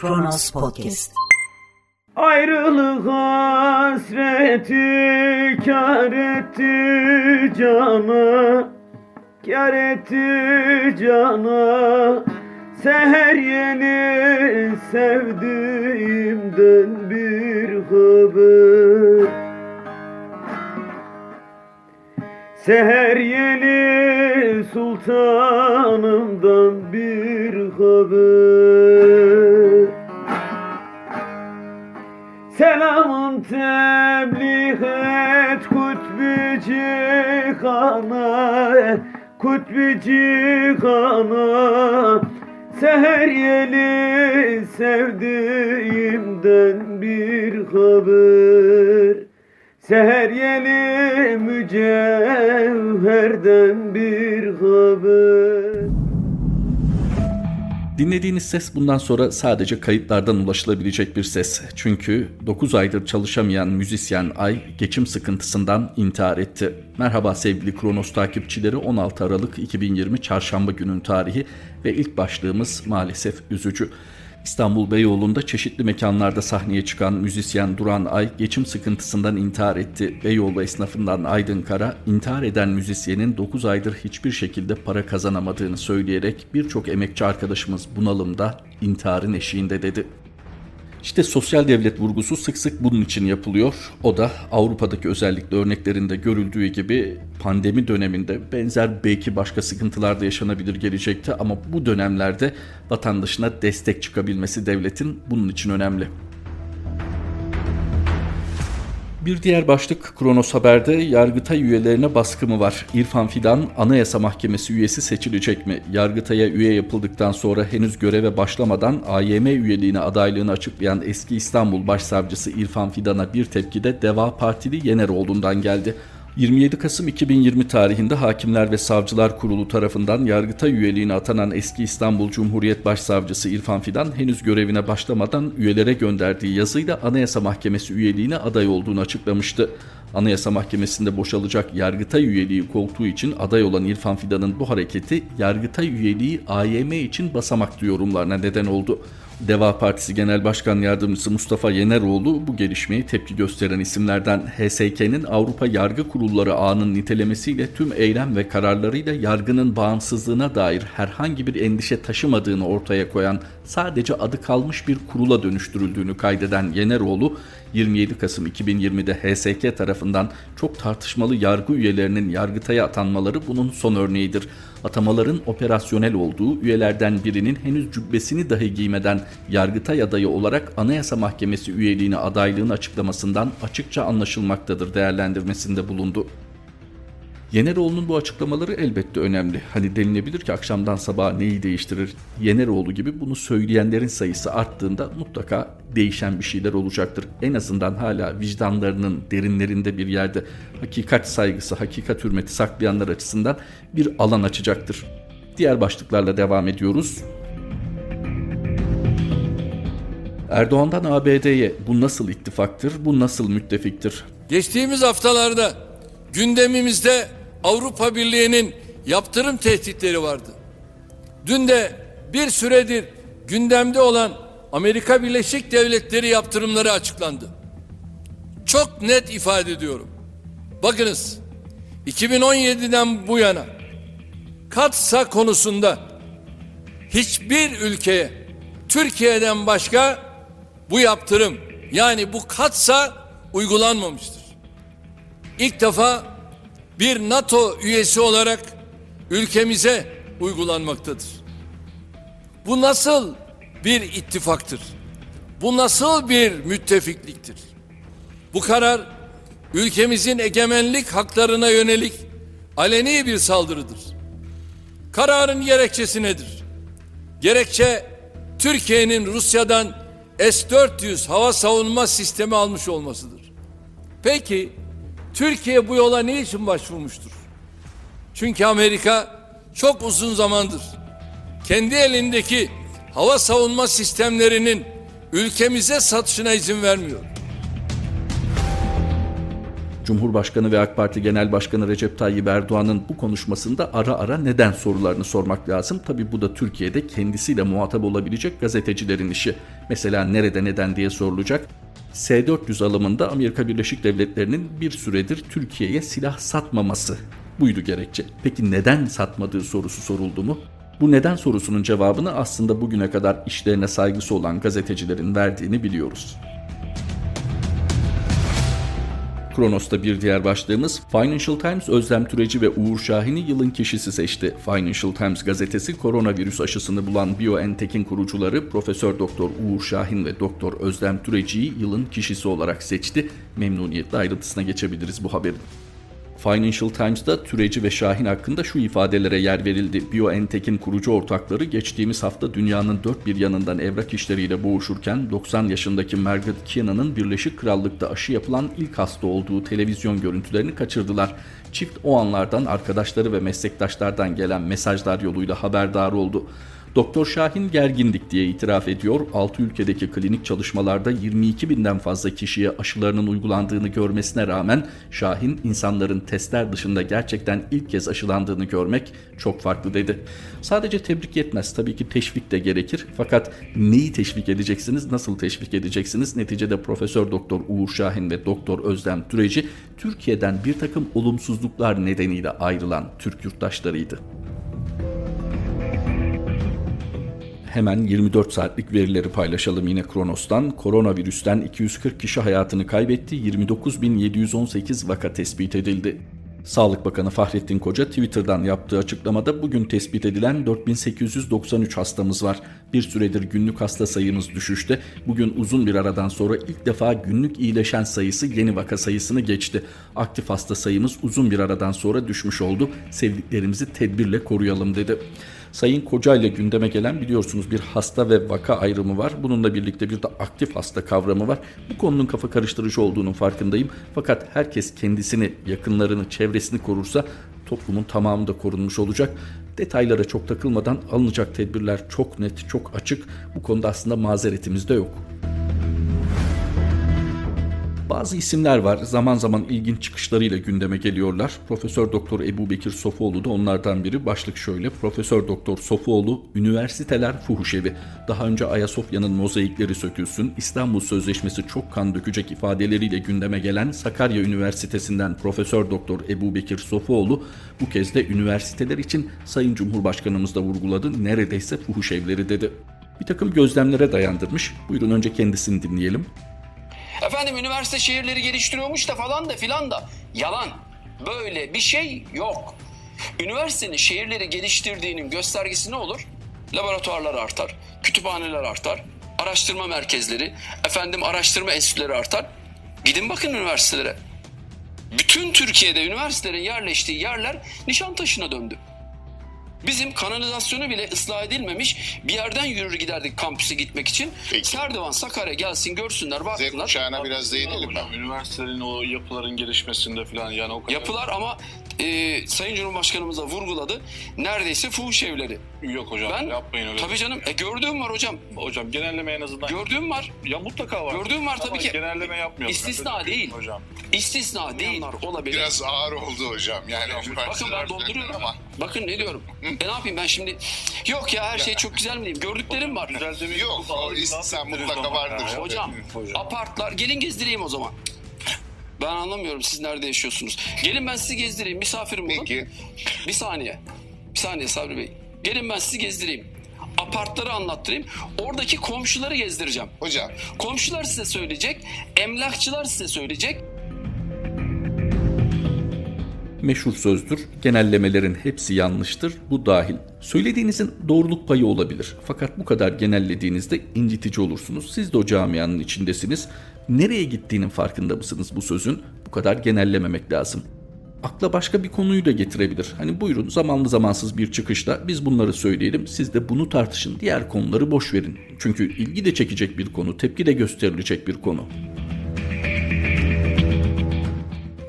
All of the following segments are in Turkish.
Kronos Podcast. Ayrılık hasreti kar etti cana Kar etti cana Seher yeni sevdiğimden bir haber Seher yeni sultanımdan bir haber Kutbi cihana Seher yeli sevdiğimden bir haber. Seher yeli mücevherden bir haber Dinlediğiniz ses bundan sonra sadece kayıtlardan ulaşılabilecek bir ses. Çünkü 9 aydır çalışamayan müzisyen Ay geçim sıkıntısından intihar etti. Merhaba sevgili Kronos takipçileri 16 Aralık 2020 Çarşamba günün tarihi ve ilk başlığımız maalesef üzücü. İstanbul Beyoğlu'nda çeşitli mekanlarda sahneye çıkan müzisyen Duran Ay geçim sıkıntısından intihar etti. Beyoğlu esnafından Aydın Kara intihar eden müzisyenin 9 aydır hiçbir şekilde para kazanamadığını söyleyerek birçok emekçi arkadaşımız bunalımda intiharın eşiğinde dedi. İşte sosyal devlet vurgusu sık sık bunun için yapılıyor. O da Avrupa'daki özellikle örneklerinde görüldüğü gibi pandemi döneminde benzer belki başka sıkıntılar da yaşanabilir gelecekte ama bu dönemlerde vatandaşına destek çıkabilmesi devletin bunun için önemli. Bir diğer başlık Kronos Haber'de Yargıtay üyelerine baskı mı var? İrfan Fidan Anayasa Mahkemesi üyesi seçilecek mi? Yargıtay'a üye yapıldıktan sonra henüz göreve başlamadan AYM üyeliğine adaylığını açıklayan eski İstanbul Başsavcısı İrfan Fidan'a bir tepki de Deva Partili Yeneroğlu'ndan geldi. 27 Kasım 2020 tarihinde Hakimler ve Savcılar Kurulu tarafından Yargıtay üyeliğine atanan eski İstanbul Cumhuriyet Başsavcısı İrfan Fidan henüz görevine başlamadan üyelere gönderdiği yazıyla Anayasa Mahkemesi üyeliğine aday olduğunu açıklamıştı. Anayasa Mahkemesi'nde boşalacak Yargıtay üyeliği koltuğu için aday olan İrfan Fidan'ın bu hareketi Yargıtay üyeliği AYM için basamak yorumlarına neden oldu. Deva Partisi Genel Başkan Yardımcısı Mustafa Yeneroğlu bu gelişmeyi tepki gösteren isimlerden HSK'nin Avrupa Yargı Kurulları ağının nitelemesiyle tüm eylem ve kararlarıyla yargının bağımsızlığına dair herhangi bir endişe taşımadığını ortaya koyan sadece adı kalmış bir kurula dönüştürüldüğünü kaydeden Yeneroğlu 27 Kasım 2020'de HSK tarafından çok tartışmalı yargı üyelerinin yargıtaya atanmaları bunun son örneğidir. Atamaların operasyonel olduğu üyelerden birinin henüz cübbesini dahi giymeden yargıtay adayı olarak Anayasa Mahkemesi üyeliğine adaylığını açıklamasından açıkça anlaşılmaktadır değerlendirmesinde bulundu. Yeneroğlu'nun bu açıklamaları elbette önemli. Hani denilebilir ki akşamdan sabaha neyi değiştirir? Yeneroğlu gibi bunu söyleyenlerin sayısı arttığında mutlaka değişen bir şeyler olacaktır. En azından hala vicdanlarının derinlerinde bir yerde hakikat saygısı, hakikat hürmeti saklayanlar açısından bir alan açacaktır. Diğer başlıklarla devam ediyoruz. Erdoğan'dan ABD'ye bu nasıl ittifaktır, bu nasıl müttefiktir? Geçtiğimiz haftalarda gündemimizde Avrupa Birliği'nin yaptırım tehditleri vardı. Dün de bir süredir gündemde olan Amerika Birleşik Devletleri yaptırımları açıklandı. Çok net ifade ediyorum. Bakınız 2017'den bu yana katsa konusunda hiçbir ülkeye Türkiye'den başka bu yaptırım yani bu katsa uygulanmamıştır. İlk defa bir NATO üyesi olarak ülkemize uygulanmaktadır. Bu nasıl bir ittifaktır? Bu nasıl bir müttefikliktir? Bu karar ülkemizin egemenlik haklarına yönelik aleni bir saldırıdır. Kararın gerekçesi nedir? Gerekçe Türkiye'nin Rusya'dan S-400 hava savunma sistemi almış olmasıdır. Peki Türkiye bu yola ne için başvurmuştur? Çünkü Amerika çok uzun zamandır kendi elindeki hava savunma sistemlerinin ülkemize satışına izin vermiyor. Cumhurbaşkanı ve AK Parti Genel Başkanı Recep Tayyip Erdoğan'ın bu konuşmasında ara ara neden sorularını sormak lazım. Tabi bu da Türkiye'de kendisiyle muhatap olabilecek gazetecilerin işi. Mesela nerede neden diye sorulacak. S-400 alımında Amerika Birleşik Devletleri'nin bir süredir Türkiye'ye silah satmaması buydu gerekçe. Peki neden satmadığı sorusu soruldu mu? Bu neden sorusunun cevabını aslında bugüne kadar işlerine saygısı olan gazetecilerin verdiğini biliyoruz. Kronos'ta bir diğer başlığımız Financial Times Özlem Türeci ve Uğur Şahin'i yılın kişisi seçti. Financial Times gazetesi koronavirüs aşısını bulan BioNTech'in kurucuları Profesör Doktor Uğur Şahin ve Doktor Özlem Türeci'yi yılın kişisi olarak seçti. Memnuniyetle ayrıntısına geçebiliriz bu haberin. Financial Times'da Türeci ve Şahin hakkında şu ifadelere yer verildi. BioNTech'in kurucu ortakları geçtiğimiz hafta dünyanın dört bir yanından evrak işleriyle boğuşurken 90 yaşındaki Margaret Kiana'nın Birleşik Krallık'ta aşı yapılan ilk hasta olduğu televizyon görüntülerini kaçırdılar. Çift o anlardan arkadaşları ve meslektaşlardan gelen mesajlar yoluyla haberdar oldu. Doktor Şahin gergindik diye itiraf ediyor. 6 ülkedeki klinik çalışmalarda 22 binden fazla kişiye aşılarının uygulandığını görmesine rağmen Şahin insanların testler dışında gerçekten ilk kez aşılandığını görmek çok farklı dedi. Sadece tebrik yetmez tabii ki teşvik de gerekir. Fakat neyi teşvik edeceksiniz, nasıl teşvik edeceksiniz? Neticede Profesör Doktor Uğur Şahin ve Doktor Özlem Türeci Türkiye'den bir takım olumsuzluklar nedeniyle ayrılan Türk yurttaşlarıydı. Hemen 24 saatlik verileri paylaşalım yine Kronos'tan. Koronavirüsten 240 kişi hayatını kaybetti, 29.718 vaka tespit edildi. Sağlık Bakanı Fahrettin Koca Twitter'dan yaptığı açıklamada bugün tespit edilen 4893 hastamız var. Bir süredir günlük hasta sayımız düşüşte. Bugün uzun bir aradan sonra ilk defa günlük iyileşen sayısı yeni vaka sayısını geçti. Aktif hasta sayımız uzun bir aradan sonra düşmüş oldu. Sevdiklerimizi tedbirle koruyalım dedi. Sayın Koca ile gündeme gelen biliyorsunuz bir hasta ve vaka ayrımı var. Bununla birlikte bir de aktif hasta kavramı var. Bu konunun kafa karıştırıcı olduğunun farkındayım. Fakat herkes kendisini, yakınlarını, çevresini korursa toplumun tamamı da korunmuş olacak. Detaylara çok takılmadan alınacak tedbirler çok net, çok açık. Bu konuda aslında mazeretimiz de yok. Bazı isimler var zaman zaman ilginç çıkışlarıyla gündeme geliyorlar. Profesör Doktor Ebu Bekir Sofuoğlu da onlardan biri. Başlık şöyle. Profesör Doktor Sofuoğlu üniversiteler fuhuş evi. Daha önce Ayasofya'nın mozaikleri sökülsün, İstanbul Sözleşmesi çok kan dökecek ifadeleriyle gündeme gelen Sakarya Üniversitesi'nden Profesör Doktor Ebu Bekir Sofuoğlu bu kez de üniversiteler için Sayın Cumhurbaşkanımız da vurguladı. Neredeyse fuhuş evleri dedi. Bir takım gözlemlere dayandırmış. Buyurun önce kendisini dinleyelim. Efendim üniversite şehirleri geliştiriyormuş da falan da filan da. Yalan. Böyle bir şey yok. Üniversitenin şehirleri geliştirdiğinin göstergesi ne olur? Laboratuvarlar artar, kütüphaneler artar, araştırma merkezleri, efendim araştırma enstitüleri artar. Gidin bakın üniversitelere. Bütün Türkiye'de üniversitelerin yerleştiği yerler Nişantaşı'na döndü. Bizim kanalizasyonu bile ıslah edilmemiş bir yerden yürür giderdik kampüse gitmek için. Peki. Serdivan Sakarya gelsin görsünler Z baksınlar. kuşağına biraz değinelim üniversitelerin o yapıların gelişmesinde falan yani o kadar Yapılar ama e, Sayın Cumhurbaşkanımız da vurguladı. Neredeyse fuhuş evleri. yok hocam Ben yapmayın öyle. tabii canım e, gördüğüm var hocam. Hocam genelleme en azından. Gördüğüm var. ya mutlaka var. Gördüğüm var Ama tabii ki. Genelleme yapmıyorum. İstisna Ben de değil. Hocam. İstisna değil olabilir. Biraz ağır oldu hocam. Yani Bakın ben dolduruyorum. ama Bakın ne diyorum. E ne yapayım ben şimdi? Yok ya her şey çok güzel mi diyeyim? Gördüklerim var. Güzel demeyi Yok, o istisna mutlaka vardır. Hocam, Hocam. apartlar gelin gezdireyim o zaman. Ben anlamıyorum siz nerede yaşıyorsunuz. Gelin ben sizi gezdireyim misafirim olun. peki Bir saniye. Bir saniye Sabri Bey. Gelin ben sizi gezdireyim. Apartları anlattırayım. Oradaki komşuları gezdireceğim. hocam Komşular size söyleyecek. Emlakçılar size söyleyecek. Meşhur sözdür, genellemelerin hepsi yanlıştır, bu dahil. Söylediğinizin doğruluk payı olabilir. Fakat bu kadar genellediğinizde incitici olursunuz. Siz de o camianın içindesiniz. Nereye gittiğinin farkında mısınız bu sözün? Bu kadar genellememek lazım. Akla başka bir konuyu da getirebilir. Hani buyurun zamanlı zamansız bir çıkışta biz bunları söyleyelim, siz de bunu tartışın. Diğer konuları boş verin. Çünkü ilgi de çekecek bir konu, tepki de gösterilecek bir konu.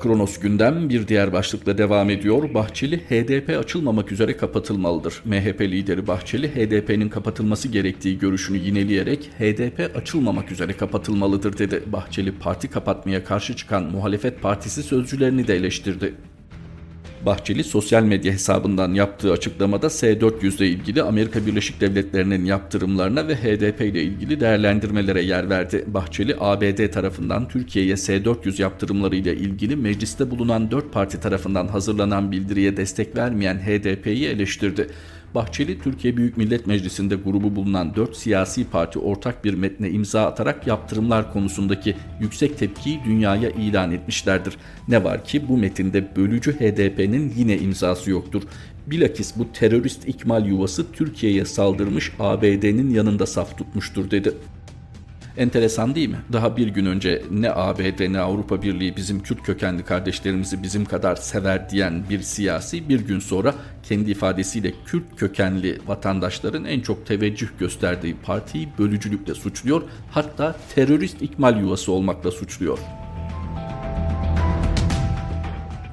Kronos gündem bir diğer başlıkla devam ediyor. Bahçeli HDP açılmamak üzere kapatılmalıdır. MHP lideri Bahçeli HDP'nin kapatılması gerektiği görüşünü yineleyerek HDP açılmamak üzere kapatılmalıdır dedi. Bahçeli parti kapatmaya karşı çıkan muhalefet partisi sözcülerini de eleştirdi. Bahçeli sosyal medya hesabından yaptığı açıklamada S-400 ile ilgili Amerika Birleşik Devletleri'nin yaptırımlarına ve HDP ile ilgili değerlendirmelere yer verdi. Bahçeli ABD tarafından Türkiye'ye S-400 yaptırımları ile ilgili mecliste bulunan 4 parti tarafından hazırlanan bildiriye destek vermeyen HDP'yi eleştirdi. Bahçeli, Türkiye Büyük Millet Meclisi'nde grubu bulunan 4 siyasi parti ortak bir metne imza atarak yaptırımlar konusundaki yüksek tepkiyi dünyaya ilan etmişlerdir. Ne var ki bu metinde bölücü HDP'nin yine imzası yoktur. Bilakis bu terörist ikmal yuvası Türkiye'ye saldırmış ABD'nin yanında saf tutmuştur dedi. Enteresan değil mi? Daha bir gün önce ne ABD ne Avrupa Birliği bizim Kürt kökenli kardeşlerimizi bizim kadar sever diyen bir siyasi bir gün sonra kendi ifadesiyle Kürt kökenli vatandaşların en çok teveccüh gösterdiği partiyi bölücülükle suçluyor. Hatta terörist ikmal yuvası olmakla suçluyor.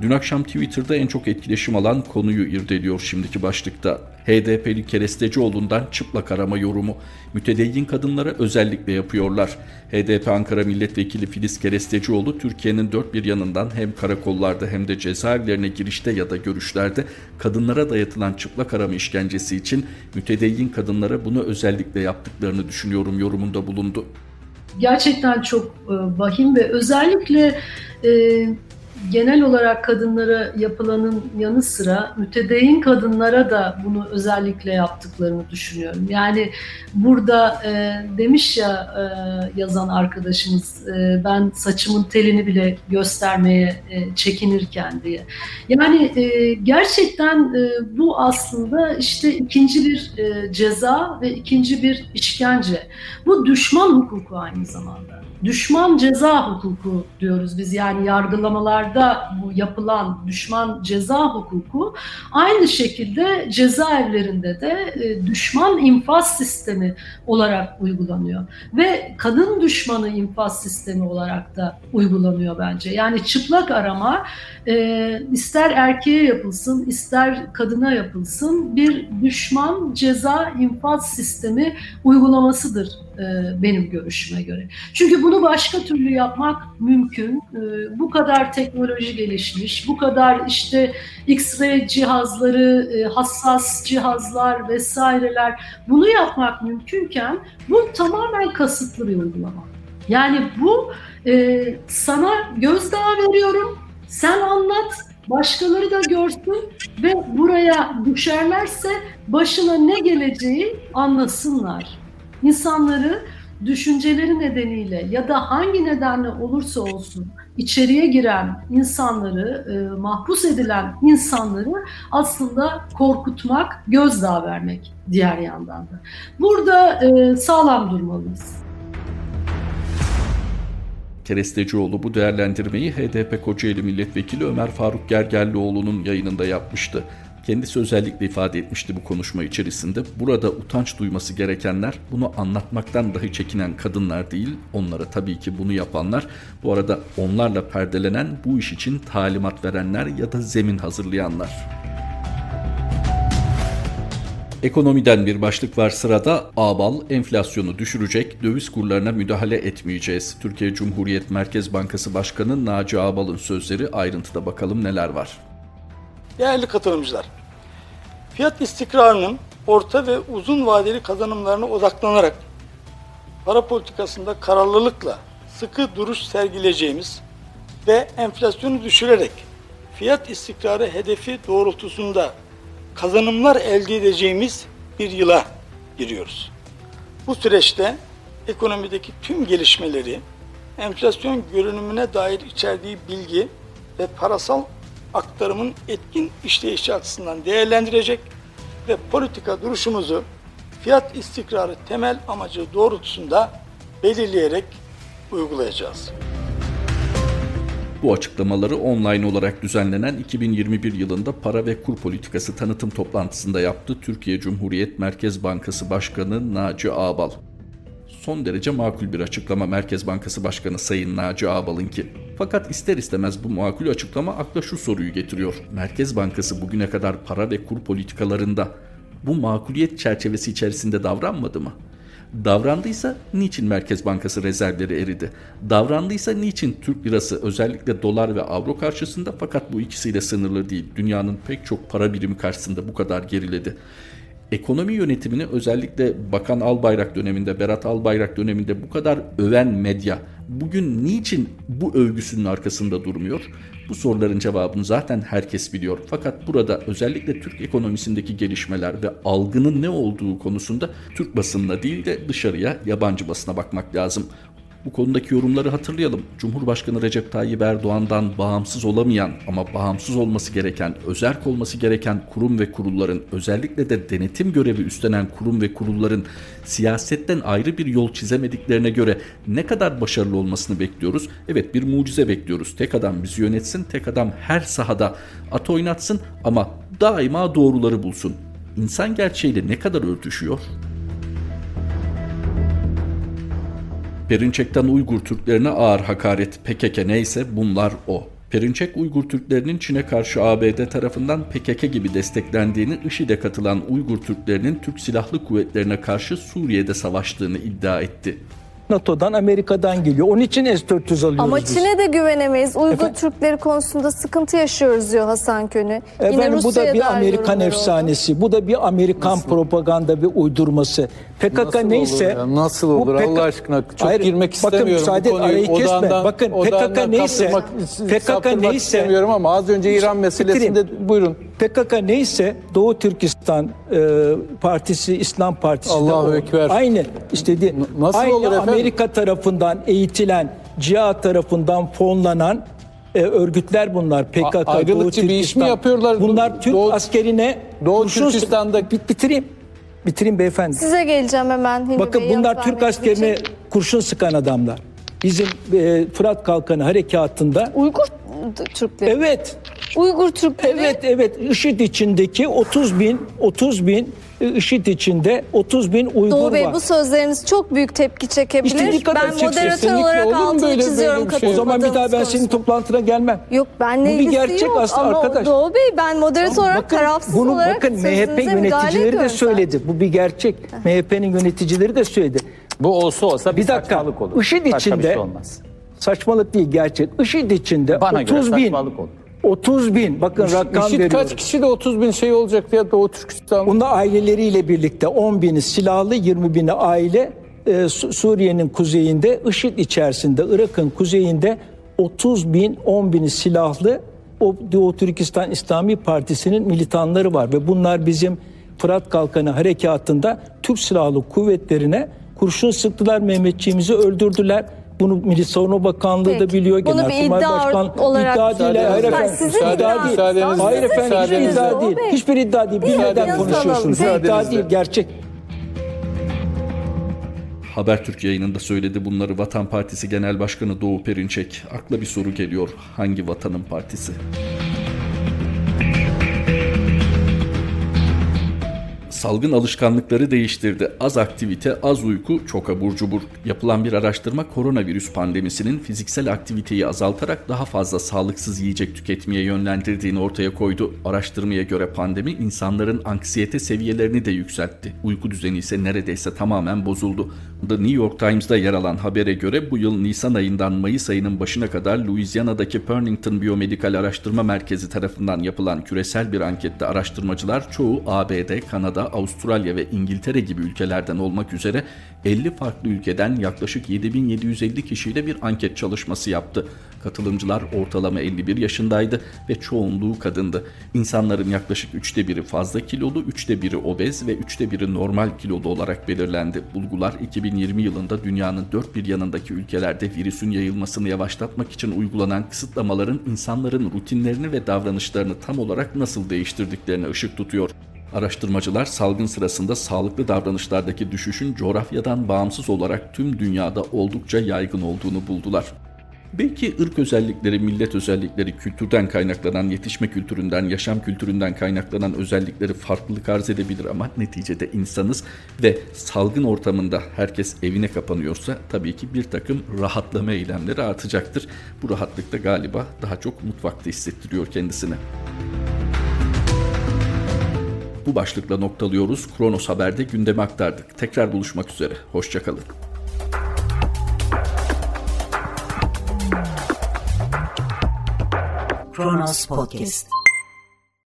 Dün akşam Twitter'da en çok etkileşim alan konuyu irdeliyor şimdiki başlıkta. HDP'li Kerestecioğlu'ndan çıplak arama yorumu. Mütedeyyin kadınlara özellikle yapıyorlar. HDP Ankara Milletvekili Filiz Kerestecioğlu Türkiye'nin dört bir yanından hem karakollarda hem de cezaevlerine girişte ya da görüşlerde kadınlara dayatılan çıplak arama işkencesi için mütedeyyin kadınlara bunu özellikle yaptıklarını düşünüyorum yorumunda bulundu. Gerçekten çok e, vahim ve özellikle e, genel olarak kadınlara yapılanın yanı sıra mütedeyyin kadınlara da bunu özellikle yaptıklarını düşünüyorum. Yani burada e, demiş ya e, yazan arkadaşımız e, ben saçımın telini bile göstermeye e, çekinirken diye. Yani e, gerçekten e, bu aslında işte ikinci bir e, ceza ve ikinci bir işkence. Bu düşman hukuku aynı zamanda. Düşman ceza hukuku diyoruz biz yani yargılamalarda bu yapılan düşman ceza hukuku aynı şekilde cezaevlerinde de e, düşman infaz sistemi olarak uygulanıyor ve kadın düşmanı infaz sistemi olarak da uygulanıyor bence. Yani çıplak arama e, ister erkeğe yapılsın ister kadına yapılsın bir düşman ceza infaz sistemi uygulamasıdır benim görüşüme göre. Çünkü bunu başka türlü yapmak mümkün. E, bu kadar teknoloji gelişmiş, bu kadar işte X-ray cihazları, e, hassas cihazlar vesaireler bunu yapmak mümkünken bu tamamen kasıtlı bir uygulama. Yani bu e, sana gözdağı veriyorum, sen anlat, başkaları da görsün ve buraya düşerlerse başına ne geleceği anlasınlar. İnsanları düşünceleri nedeniyle ya da hangi nedenle olursa olsun içeriye giren insanları, e, mahpus edilen insanları aslında korkutmak, gözdağı vermek diğer yandan da. Burada e, sağlam durmalıyız. Kerestecioğlu bu değerlendirmeyi HDP Kocaeli Milletvekili Ömer Faruk Gergerlioğlu'nun yayınında yapmıştı. Kendisi özellikle ifade etmişti bu konuşma içerisinde. Burada utanç duyması gerekenler bunu anlatmaktan dahi çekinen kadınlar değil, onlara tabii ki bunu yapanlar. Bu arada onlarla perdelenen bu iş için talimat verenler ya da zemin hazırlayanlar. Ekonomiden bir başlık var sırada. Abal enflasyonu düşürecek, döviz kurlarına müdahale etmeyeceğiz. Türkiye Cumhuriyet Merkez Bankası Başkanı Naci Abal'ın sözleri ayrıntıda bakalım neler var. Değerli katılımcılar, fiyat istikrarının orta ve uzun vadeli kazanımlarına odaklanarak para politikasında kararlılıkla sıkı duruş sergileyeceğimiz ve enflasyonu düşürerek fiyat istikrarı hedefi doğrultusunda kazanımlar elde edeceğimiz bir yıla giriyoruz. Bu süreçte ekonomideki tüm gelişmeleri, enflasyon görünümüne dair içerdiği bilgi ve parasal aktarımın etkin işleyişi açısından değerlendirecek ve politika duruşumuzu fiyat istikrarı temel amacı doğrultusunda belirleyerek uygulayacağız. Bu açıklamaları online olarak düzenlenen 2021 yılında para ve kur politikası tanıtım toplantısında yaptı Türkiye Cumhuriyet Merkez Bankası Başkanı Naci Ağbal. Son derece makul bir açıklama Merkez Bankası Başkanı Sayın Naci Ağbal'ınki. Fakat ister istemez bu makul açıklama akla şu soruyu getiriyor. Merkez Bankası bugüne kadar para ve kur politikalarında bu makuliyet çerçevesi içerisinde davranmadı mı? Davrandıysa niçin Merkez Bankası rezervleri eridi? Davrandıysa niçin Türk lirası özellikle dolar ve avro karşısında fakat bu ikisiyle sınırlı değil. Dünyanın pek çok para birimi karşısında bu kadar geriledi. Ekonomi yönetimini özellikle Bakan Albayrak döneminde, Berat Albayrak döneminde bu kadar öven medya bugün niçin bu övgüsünün arkasında durmuyor? Bu soruların cevabını zaten herkes biliyor. Fakat burada özellikle Türk ekonomisindeki gelişmeler ve algının ne olduğu konusunda Türk basınına değil de dışarıya yabancı basına bakmak lazım. Bu konudaki yorumları hatırlayalım. Cumhurbaşkanı Recep Tayyip Erdoğan'dan bağımsız olamayan ama bağımsız olması gereken, özerk olması gereken kurum ve kurulların, özellikle de denetim görevi üstlenen kurum ve kurulların siyasetten ayrı bir yol çizemediklerine göre ne kadar başarılı olmasını bekliyoruz? Evet bir mucize bekliyoruz. Tek adam bizi yönetsin, tek adam her sahada at oynatsın ama daima doğruları bulsun. İnsan gerçeğiyle ne kadar örtüşüyor? Perinçek'ten Uygur Türklerine ağır hakaret PKK neyse bunlar o. Perinçek Uygur Türklerinin Çin'e karşı ABD tarafından PKK gibi desteklendiğini, IŞİD'e katılan Uygur Türklerinin Türk Silahlı Kuvvetlerine karşı Suriye'de savaştığını iddia etti. NATO'dan, Amerika'dan geliyor. Onun için S-400 alıyoruz Ama biz. Çin'e de güvenemeyiz. Uygur Efendim? Türkleri konusunda sıkıntı yaşıyoruz diyor Hasan Könü. Yine Efendim bu da Rusya'ya bir Amerikan yorumları oldu. efsanesi. Bu da bir Amerikan propaganda ve uydurması. PKK Nasıl neyse olur ya? Nasıl olur? PKK Allah aşkına çok Hayır, girmek bakın, istemiyorum müsaade bu et, konuyu. arayı kesme. Odağından- Bakın PKK neyse PKK neyse istemiyorum ama az önce İran meselesinde buyurun. PKK neyse Doğu Türkistan e, Partisi, İslam Partisi de Allahu. Ekber. Aynı işte nasıl aynı olur efendim? Amerika tarafından eğitilen, CIA tarafından fonlanan e, örgütler bunlar. PKK, A- ayrılıkçı Doğu bir iş mi Türkistan. yapıyorlar? Bunlar Türk Doğu- askerine Doğu kurşun Türkistan'da- Bit- bitireyim. Bitireyim beyefendi. Size geleceğim hemen. Hilmi Bakın Bey, bunlar Türk askerine için. kurşun sıkan adamlar. Bizim e, Fırat Kalkanı harekatında Uygur Türkleri. evet Uygur Türkleri. Evet evet IŞİD içindeki 30 bin 30 bin e, IŞİD içinde 30 bin Uygur Doğu Bey var. bu sözleriniz çok büyük tepki çekebilir. İstediği kadar ben moderatör olarak olur altını böyle- çiziyorum böyle şey? o zaman bir daha ben senin toplantına gelmem. Yok benle Bu bir ilgisi gerçek yok aslında ama arkadaş. Doğu Bey ben moderatör olarak bakın, tarafsız bunu olarak bakın MHP yöneticileri de söyledi. Bu bir gerçek. MHP'nin yöneticileri de söyledi. Bu olsa olsa bir, Bir dakika. saçmalık olur. IŞİD Başka bir içinde şey olmaz. saçmalık değil gerçek. IŞİD içinde Bana göre 30 bin olur. 30 bin bakın rakam İşit veriyorum. kaç kişi de 30 bin şey olacak ya Doğu Türkistan. Bunlar aileleriyle birlikte 10 bini silahlı 20 bini aile e, Su- Suriye'nin kuzeyinde IŞİD içerisinde Irak'ın kuzeyinde 30 bin 10 bini silahlı o Doğu Türkistan İslami Partisi'nin militanları var ve bunlar bizim Fırat Kalkanı harekatında Türk Silahlı Kuvvetlerine kurşun sıktılar Mehmetçiğimizi öldürdüler. Bunu Milli Savunma Bakanlığı da Peki. biliyor. Bunu bir Genelkurmay iddia Başkanlığı olarak- iddia değil. Hayır efendim. sizin iddia- müsaadenizle- Hayır efendim hiçbir müsaadenizle- iddia değil. Hiçbir iddia değil. Bir Bilmeden konuşuyorsunuz. Bir iddia değil gerçek. Habertürk yayınında söyledi bunları Vatan Partisi Genel Başkanı Doğu Perinçek. Akla bir soru geliyor. Hangi vatanın partisi? Salgın alışkanlıkları değiştirdi. Az aktivite, az uyku, çok abur cubur. Yapılan bir araştırma koronavirüs pandemisinin fiziksel aktiviteyi azaltarak daha fazla sağlıksız yiyecek tüketmeye yönlendirdiğini ortaya koydu. Araştırmaya göre pandemi insanların anksiyete seviyelerini de yükseltti. Uyku düzeni ise neredeyse tamamen bozuldu. The New York Times'da yer alan habere göre bu yıl Nisan ayından Mayıs ayının başına kadar Louisiana'daki Pernington Biyomedikal Araştırma Merkezi tarafından yapılan küresel bir ankette araştırmacılar çoğu ABD, Kanada, Avustralya ve İngiltere gibi ülkelerden olmak üzere 50 farklı ülkeden yaklaşık 7750 kişiyle bir anket çalışması yaptı. Katılımcılar ortalama 51 yaşındaydı ve çoğunluğu kadındı. İnsanların yaklaşık üçte biri fazla kilolu, üçte biri obez ve üçte biri normal kilolu olarak belirlendi. Bulgular 2020 yılında dünyanın dört bir yanındaki ülkelerde virüsün yayılmasını yavaşlatmak için uygulanan kısıtlamaların insanların rutinlerini ve davranışlarını tam olarak nasıl değiştirdiklerine ışık tutuyor. Araştırmacılar salgın sırasında sağlıklı davranışlardaki düşüşün coğrafyadan bağımsız olarak tüm dünyada oldukça yaygın olduğunu buldular. Belki ırk özellikleri, millet özellikleri, kültürden kaynaklanan, yetişme kültüründen, yaşam kültüründen kaynaklanan özellikleri farklılık arz edebilir ama neticede insanız ve salgın ortamında herkes evine kapanıyorsa tabii ki bir takım rahatlama eylemleri artacaktır. Bu rahatlık da galiba daha çok mutfakta hissettiriyor kendisine. Bu başlıkla noktalıyoruz. Kronos Haber'de gündemi aktardık. Tekrar buluşmak üzere. Hoşçakalın. Kronos Podcast